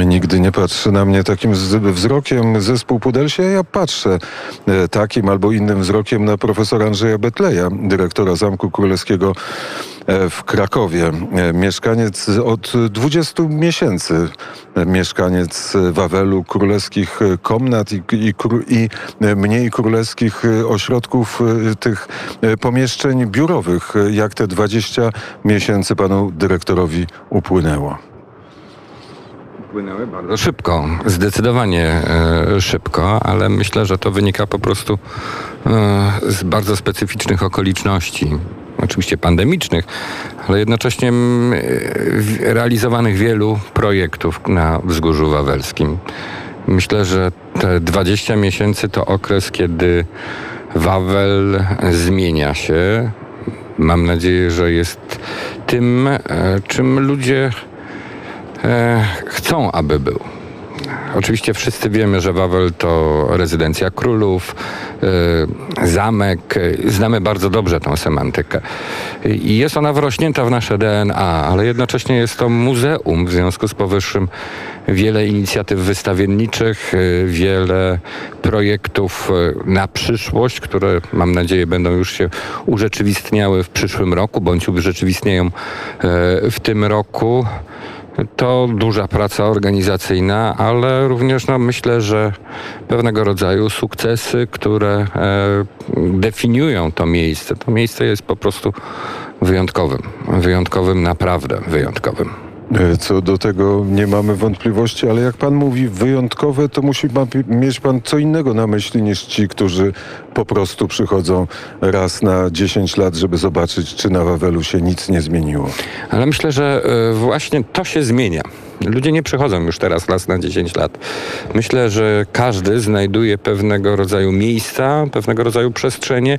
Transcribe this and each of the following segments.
Nigdy nie patrzy na mnie takim wzrokiem zespół Pudelsia. Ja patrzę e, takim albo innym wzrokiem na profesora Andrzeja Betleja, dyrektora Zamku Królewskiego e, w Krakowie. E, mieszkaniec od 20 miesięcy, mieszkaniec Wawelu, królewskich komnat i, i, i mniej królewskich ośrodków, tych pomieszczeń biurowych. Jak te 20 miesięcy panu dyrektorowi upłynęło? Płynęły bardzo szybko, zdecydowanie e, szybko, ale myślę, że to wynika po prostu e, z bardzo specyficznych okoliczności. Oczywiście pandemicznych, ale jednocześnie realizowanych wielu projektów na Wzgórzu Wawelskim. Myślę, że te 20 miesięcy to okres, kiedy Wawel zmienia się. Mam nadzieję, że jest tym, e, czym ludzie chcą, aby był. Oczywiście wszyscy wiemy, że Wawel to rezydencja królów, e, zamek. Znamy bardzo dobrze tą semantykę. I jest ona wrośnięta w nasze DNA, ale jednocześnie jest to muzeum. W związku z powyższym wiele inicjatyw wystawienniczych, e, wiele projektów e, na przyszłość, które mam nadzieję będą już się urzeczywistniały w przyszłym roku, bądź urzeczywistniają w tym roku. To duża praca organizacyjna, ale również no, myślę, że pewnego rodzaju sukcesy, które e, definiują to miejsce. To miejsce jest po prostu wyjątkowym. Wyjątkowym, naprawdę wyjątkowym. E, co do tego nie mamy wątpliwości, ale jak pan mówi wyjątkowe, to musi pan, mieć pan co innego na myśli niż ci, którzy po prostu przychodzą raz na 10 lat, żeby zobaczyć, czy na Wawelu się nic nie zmieniło. Ale myślę, że e, właśnie to się zmienia. Ludzie nie przychodzą już teraz raz na 10 lat. Myślę, że każdy znajduje pewnego rodzaju miejsca, pewnego rodzaju przestrzenie,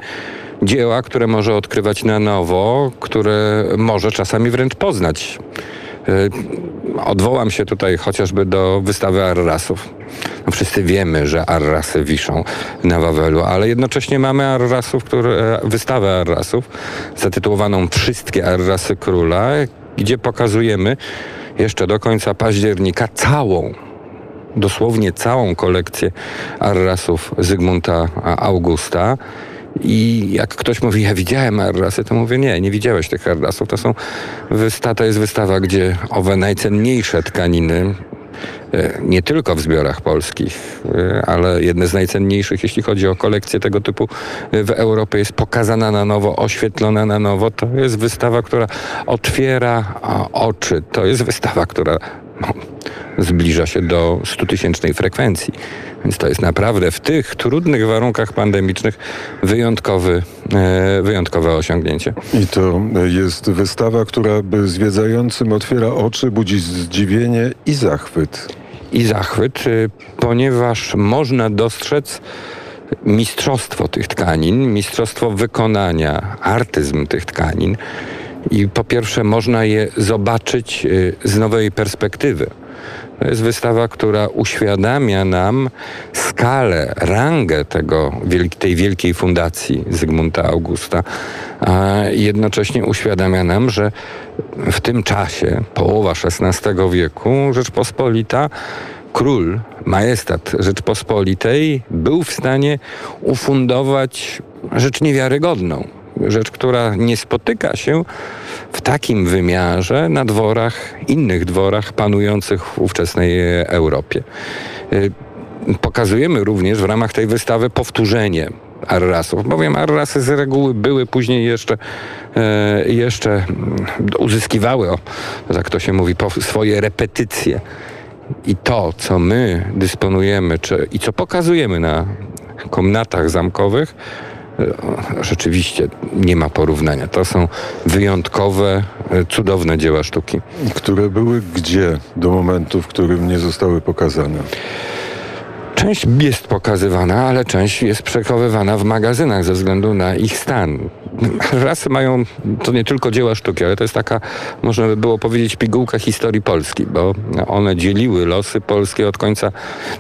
dzieła, które może odkrywać na nowo, które może czasami wręcz poznać. E, odwołam się tutaj chociażby do wystawy Arrasów. No wszyscy wiemy, że Arrasy wiszą na Wawelu, ale jednocześnie mamy Arrasów, które, wystawę Arrasów zatytułowaną Wszystkie Arrasy Króla, gdzie pokazujemy jeszcze do końca października całą dosłownie całą kolekcję Arrasów Zygmunta Augusta. I jak ktoś mówi, ja widziałem Arrasy, to mówię, nie, nie widziałeś tych Arrasów. To są wysta to jest wystawa, gdzie owe najcenniejsze tkaniny, e, nie tylko w zbiorach polskich, e, ale jedne z najcenniejszych, jeśli chodzi o kolekcję tego typu w Europie, jest pokazana na nowo, oświetlona na nowo. To jest wystawa, która otwiera oczy. To jest wystawa, która no, zbliża się do 100-tysięcznej frekwencji. Więc to jest naprawdę w tych trudnych warunkach pandemicznych wyjątkowy, e, wyjątkowe osiągnięcie. I to jest wystawa, która zwiedzającym otwiera oczy, budzi zdziwienie i zachwyt. I zachwyt, y, ponieważ można dostrzec mistrzostwo tych tkanin, mistrzostwo wykonania, artyzm tych tkanin. I po pierwsze można je zobaczyć y, z nowej perspektywy. To jest wystawa, która uświadamia nam skalę, rangę tego, tej wielkiej fundacji Zygmunta Augusta, a jednocześnie uświadamia nam, że w tym czasie, połowa XVI wieku, Rzeczpospolita król, majestat Rzeczpospolitej był w stanie ufundować rzecz niewiarygodną rzecz, która nie spotyka się w takim wymiarze na dworach, innych dworach panujących w ówczesnej Europie. Y, pokazujemy również w ramach tej wystawy powtórzenie Arrasów, bowiem Arrasy z reguły były później jeszcze, e, jeszcze mm, uzyskiwały, o, tak to się mówi, swoje repetycje. I to, co my dysponujemy, czy, i co pokazujemy na komnatach zamkowych, E, rzeczywiście nie ma porównania. To są wyjątkowe, e, cudowne dzieła sztuki. Które były gdzie do momentu, w którym nie zostały pokazane? Część jest pokazywana, ale część jest przechowywana w magazynach ze względu na ich stan. Rasy mają, to nie tylko dzieła sztuki, ale to jest taka, można by było powiedzieć, pigułka historii Polski, bo one dzieliły losy Polski od końca,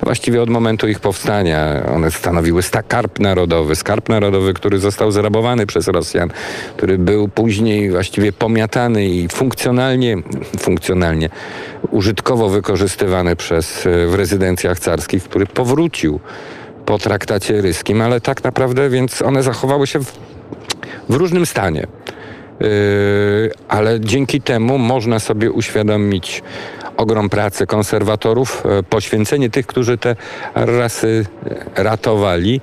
właściwie od momentu ich powstania. One stanowiły skarb narodowy, skarb narodowy, który został zrabowany przez Rosjan, który był później właściwie pomiatany i funkcjonalnie, funkcjonalnie, użytkowo wykorzystywany przez, w rezydencjach carskich, który powrócił po traktacie ryskim, ale tak naprawdę więc one zachowały się w, w różnym stanie. Yy, ale dzięki temu można sobie uświadomić ogrom pracy konserwatorów, e, poświęcenie tych, którzy te rasy ratowali,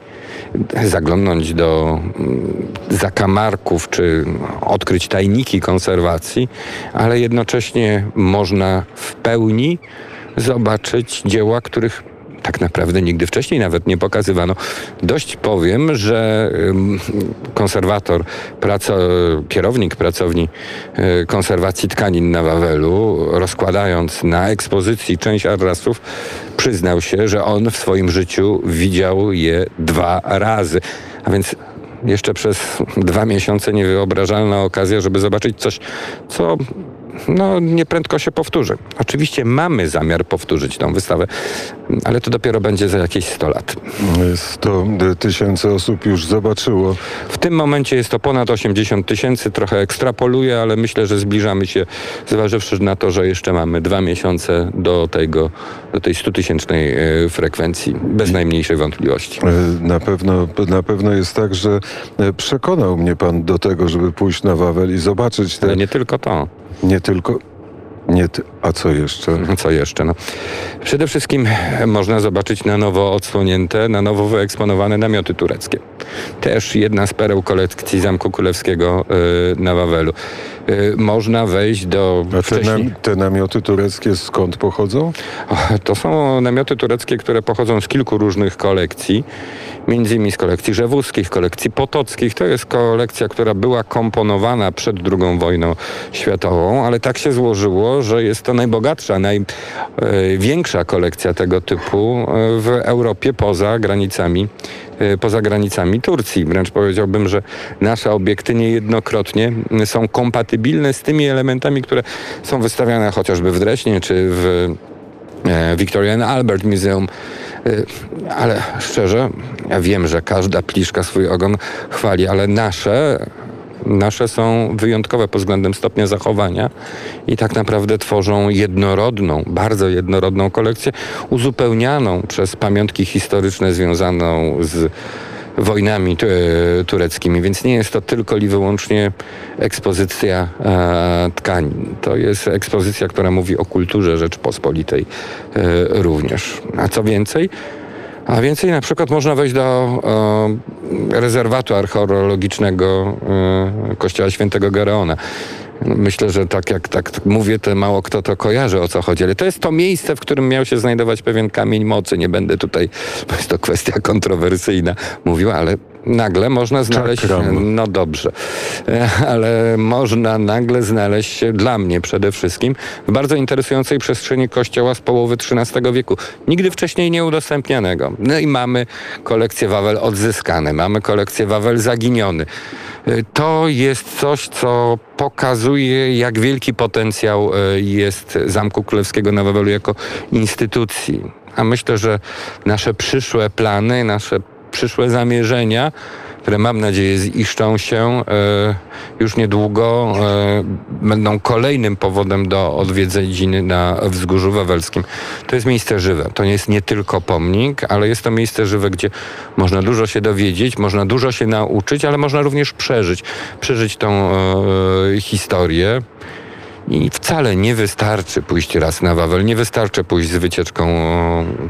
zaglądnąć do mm, zakamarków czy odkryć tajniki konserwacji, ale jednocześnie można w pełni zobaczyć dzieła, których tak naprawdę nigdy wcześniej nawet nie pokazywano. Dość powiem, że konserwator, praco, kierownik pracowni y, konserwacji tkanin na Wawelu, rozkładając na ekspozycji część arrasów, przyznał się, że on w swoim życiu widział je dwa razy. A więc jeszcze przez dwa miesiące niewyobrażalna okazja, żeby zobaczyć coś, co no, nieprędko się powtórzy. Oczywiście mamy zamiar powtórzyć tą wystawę, ale to dopiero będzie za jakieś 100 lat. 100 tysięcy osób już zobaczyło. W tym momencie jest to ponad 80 tysięcy, trochę ekstrapoluję, ale myślę, że zbliżamy się, zważywszy na to, że jeszcze mamy dwa miesiące do tego, do tej 100 tysięcznej e, frekwencji, bez najmniejszej wątpliwości. E, na pewno, na pewno jest tak, że e, przekonał mnie pan do tego, żeby pójść na Wawel i zobaczyć te... Ale nie tylko to. Nie tylko. Nie a co jeszcze? Co jeszcze? No. Przede wszystkim można zobaczyć na nowo odsłonięte, na nowo wyeksponowane namioty tureckie. Też jedna z pereł kolekcji Zamku Królewskiego yy, na Wawelu. Yy, można wejść do... A te, nam, te namioty tureckie skąd pochodzą? To są namioty tureckie, które pochodzą z kilku różnych kolekcji między innymi z kolekcji rzewuskich, kolekcji potockich. To jest kolekcja, która była komponowana przed II wojną światową, ale tak się złożyło, że jest to najbogatsza, największa kolekcja tego typu e, w Europie poza granicami e, poza granicami Turcji. Wręcz powiedziałbym, że nasze obiekty niejednokrotnie są kompatybilne z tymi elementami, które są wystawiane chociażby w Dreśnie czy w e, Victorian Albert Museum ale szczerze, ja wiem, że każda pliszka swój ogon chwali, ale nasze nasze są wyjątkowe pod względem stopnia zachowania i tak naprawdę tworzą jednorodną, bardzo jednorodną kolekcję, uzupełnianą przez pamiątki historyczne związaną z wojnami tureckimi, więc nie jest to tylko i wyłącznie ekspozycja e, tkanin. To jest ekspozycja, która mówi o kulturze Rzeczpospolitej e, również. A co więcej, a więcej na przykład można wejść do e, rezerwatu archeologicznego e, Kościoła Świętego Gereona. Myślę, że tak jak tak mówię, to mało kto to kojarzy o co chodzi, ale to jest to miejsce, w którym miał się znajdować pewien kamień mocy. Nie będę tutaj, bo jest to kwestia kontrowersyjna, mówił, ale nagle można znaleźć. Czakram. No dobrze, ale można nagle znaleźć się dla mnie przede wszystkim w bardzo interesującej przestrzeni kościoła z połowy XIII wieku. Nigdy wcześniej nie udostępnianego. No i mamy kolekcję Wawel odzyskane, mamy kolekcję Wawel zaginiony. To jest coś, co pokazuje, jak wielki potencjał e, jest Zamku Królewskiego na Wawelu jako instytucji. A myślę, że nasze przyszłe plany, nasze przyszłe zamierzenia które mam nadzieję ziszczą się e, już niedługo, e, będą kolejnym powodem do odwiedziny na Wzgórzu Wawelskim. To jest miejsce żywe. To jest nie tylko pomnik, ale jest to miejsce żywe, gdzie można dużo się dowiedzieć, można dużo się nauczyć, ale można również przeżyć. Przeżyć tą e, historię. I wcale nie wystarczy pójść raz na Wawel, nie wystarczy pójść z wycieczką,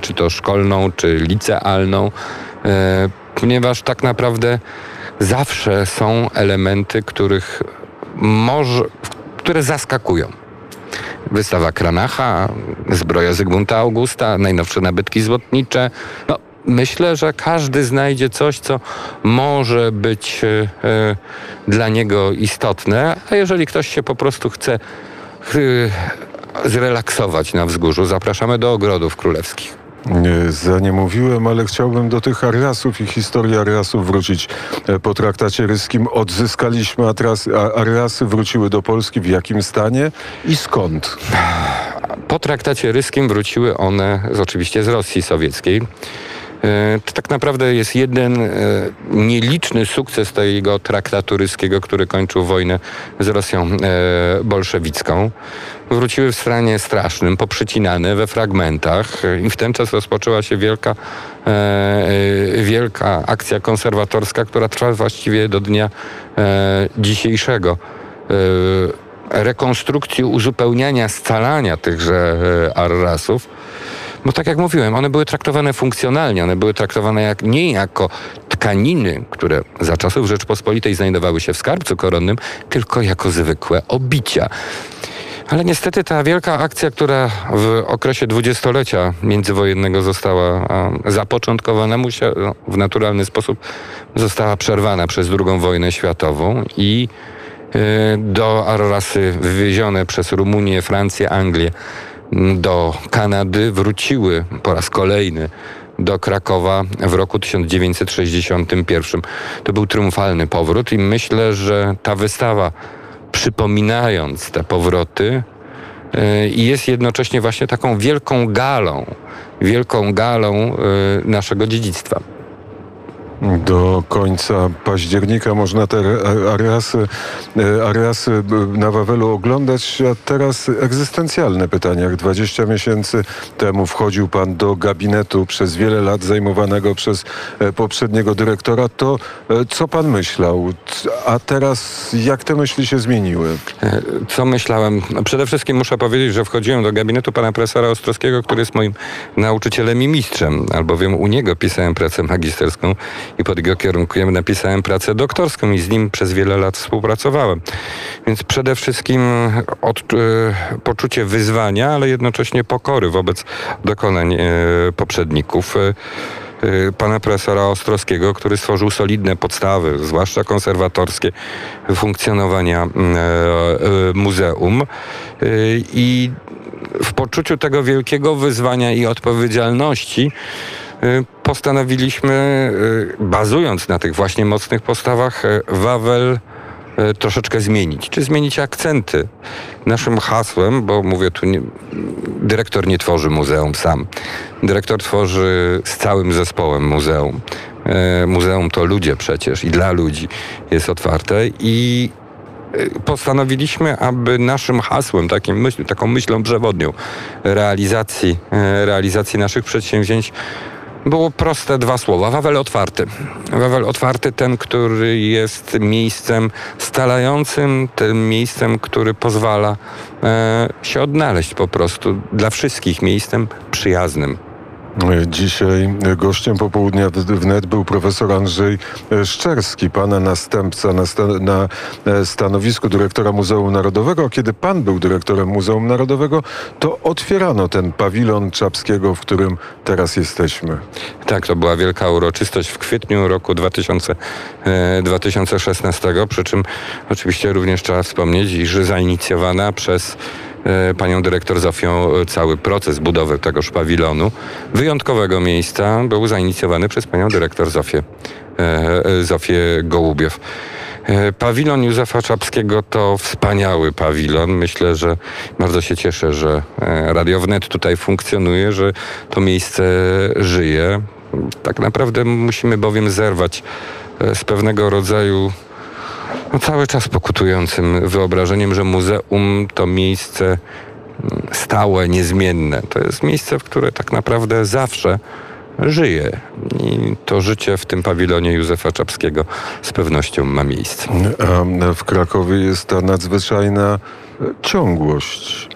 czy to szkolną, czy licealną ponieważ tak naprawdę zawsze są elementy, których może, które zaskakują. Wystawa Kranacha, zbroja Zygmunta Augusta, najnowsze nabytki złotnicze. No, myślę, że każdy znajdzie coś, co może być e, dla niego istotne, a jeżeli ktoś się po prostu chce e, zrelaksować na wzgórzu, zapraszamy do ogrodów królewskich. Za nie mówiłem, ale chciałbym do tych Ariasów i historii Ariasów wrócić. E, Po traktacie ryskim odzyskaliśmy Atras, a Ariasy, wróciły do Polski w jakim stanie i skąd? Po traktacie ryskim wróciły one z, oczywiście z Rosji sowieckiej. E, To tak naprawdę jest jeden e, nieliczny sukces tego traktatu ryskiego, który kończył wojnę z Rosją e, bolszewicką. Wróciły w stanie strasznym, poprzycinane we fragmentach i w ten czas rozpoczęła się wielka, wielka akcja konserwatorska, która trwa właściwie do dnia dzisiejszego. Rekonstrukcji, uzupełniania, scalania tychże arrasów. Bo tak jak mówiłem, one były traktowane funkcjonalnie, one były traktowane jak, nie jako tkaniny, które za czasów Rzeczpospolitej znajdowały się w skarbcu koronnym, tylko jako zwykłe obicia. Ale niestety ta wielka akcja, która w okresie dwudziestolecia międzywojennego została zapoczątkowana, musia, no, w naturalny sposób została przerwana przez II wojnę światową i e, do Arrasy wywiezione przez Rumunię, Francję, Anglię do Kanady wróciły po raz kolejny do Krakowa w roku 1961. To był triumfalny powrót i myślę, że ta wystawa przypominając te powroty y, jest jednocześnie właśnie taką wielką galą, wielką galą y, naszego dziedzictwa. Do końca października można te re- Ariasy, e, Ariasy b- na Wawelu oglądać, a teraz egzystencjalne pytania. Jak 20 miesięcy temu wchodził pan do gabinetu przez wiele lat zajmowanego przez e, poprzedniego dyrektora, to e, co pan myślał? A teraz jak te myśli się zmieniły? E, Co myślałem? No Przede wszystkim muszę powiedzieć, że wchodziłem do gabinetu pana profesora Ostrowskiego, który jest moim nauczycielem i mistrzem, albowiem u niego pisałem pracę magisterską i pod jego kierunkiem napisałem pracę doktorską i z nim przez wiele lat współpracowałem. Więc przede wszystkim od, e, poczucie wyzwania, ale jednocześnie pokory wobec dokonań e, poprzedników. E, e, pana profesora Ostrowskiego, który stworzył solidne podstawy, zwłaszcza konserwatorskie, funkcjonowania e, e, muzeum. E, I w poczuciu tego wielkiego wyzwania i odpowiedzialności e, postanowiliśmy, e, bazując na tych właśnie mocnych postawach, e, Wawel e, troszeczkę zmienić, czy zmienić akcenty. Naszym hasłem, bo mówię tu, nie, dyrektor nie tworzy muzeum sam. Dyrektor tworzy z całym zespołem muzeum. Muzeum to ludzie przecież i dla ludzi jest otwarte i postanowiliśmy, aby naszym hasłem, takim myśl, taką myślą przewodnią realizacji, realizacji naszych przedsięwzięć było proste dwa słowa. Wawel otwarty. Wawel otwarty, ten, który jest miejscem stalającym, tym miejscem, który pozwala e, się odnaleźć po prostu. Dla wszystkich miejscem przyjaznym. Dzisiaj gościem popołudnia wnet był profesor Andrzej e, Szczerski, pana następca na, sta, na e, stanowisku dyrektora Muzeum Narodowego. Kiedy pan był dyrektorem Muzeum Narodowego, to otwierano ten pawilon Czapskiego, w którym teraz jesteśmy. Tak, to była wielka uroczystość w kwietniu roku 2000, e, 2016, przy czym oczywiście również trzeba wspomnieć, iż zainicjowana przez e, panią dyrektor Zofią e, cały proces budowy tegoż pawilonu, wyjątkowego miejsca, był zainicjowany przez panią dyrektor Zofię, e, e, Zofię Gołubiew. E, Pawilon Józefa Czapskiego to wspaniały pawilon. Myślę, że bardzo się cieszę, że e, Radio Wnet tutaj funkcjonuje, że to miejsce żyje. Tak naprawdę musimy bowiem zerwać e, z pewnego rodzaju no, cały czas pokutującym wyobrażeniem, że muzeum to miejsce mm, stałe, niezmienne. To jest miejsce, w które tak naprawdę zawsze żyje. I to życie w tym pawilonie Józefa Czapskiego z pewnością ma miejsce. A w Krakowie jest ta nadzwyczajna ciągłość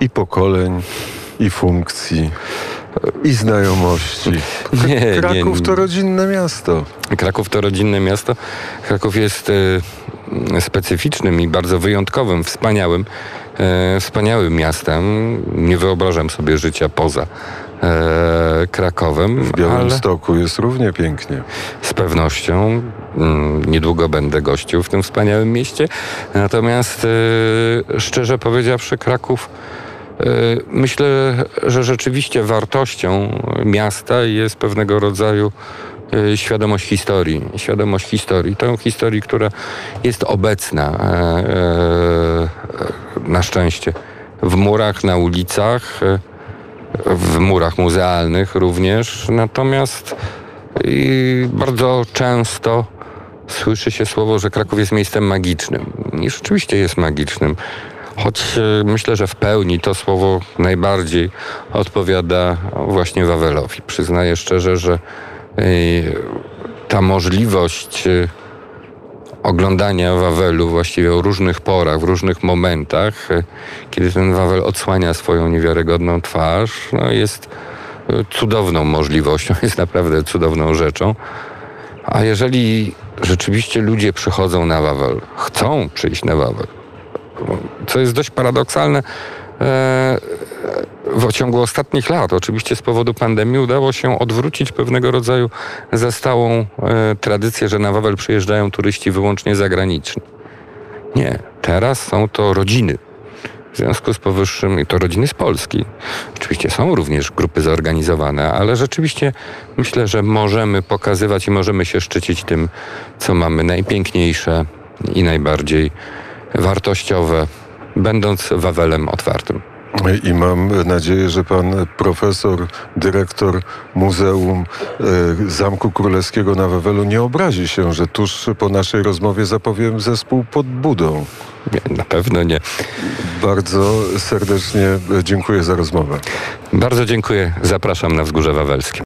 i pokoleń, i funkcji, i znajomości. Nie, Kraków nie. to rodzinne miasto. Kraków to rodzinne miasto. Kraków jest e, specyficznym i bardzo wyjątkowym, wspaniałym, e, wspaniałym miastem. Nie wyobrażam sobie życia poza e, Krakowem, W Białym ale Stoku jest równie pięknie. z pewnością mm, niedługo będę gościł w tym wspaniałym mieście. Natomiast szczerze powiedziawszy, Kraków Myślę, że rzeczywiście wartością miasta jest pewnego rodzaju e, świadomość historii. Świadomość historii. Tą historii, która jest obecna e, e, na szczęście w murach, na ulicach, e, w murach muzealnych również. Natomiast i bardzo często słyszy się słowo, że Kraków jest miejscem magicznym. I rzeczywiście jest magicznym. Choć e, myślę, że w pełni to słowo najbardziej odpowiada właśnie Wawelowi. Przyznaję szczerze, że e, ta możliwość e, oglądania Wawelu właściwie o różnych porach, w różnych momentach, kiedy ten Wawel odsłania swoją niewiarygodną twarz, no jest cudowną możliwością, jest naprawdę cudowną rzeczą. A jeżeli rzeczywiście ludzie przychodzą na Wawel, chcą przyjść na Wawel, co jest dość paradoksalne, e, w ciągu ostatnich lat, oczywiście z powodu pandemii, udało się odwrócić pewnego rodzaju zastałą e, tradycję, że na Wawel przyjeżdżają turyści wyłącznie zagraniczni. Nie, teraz są to rodziny. W związku z powyższym, i to rodziny z Polski. Oczywiście są również grupy zorganizowane, ale rzeczywiście myślę, że możemy pokazywać i możemy się szczycić tym, co mamy najpiękniejsze i najbardziej wartościowe, będąc Wawelem otwartym. I mam nadzieję, że pan profesor, dyrektor Muzeum e, Zamku Królewskiego na Wawelu nie obrazi się, że tuż po naszej rozmowie zapowiem zespół pod budą. Nie, na pewno nie. Bardzo serdecznie dziękuję za rozmowę. Bardzo dziękuję. Zapraszam na Wzgórze Wawelskie.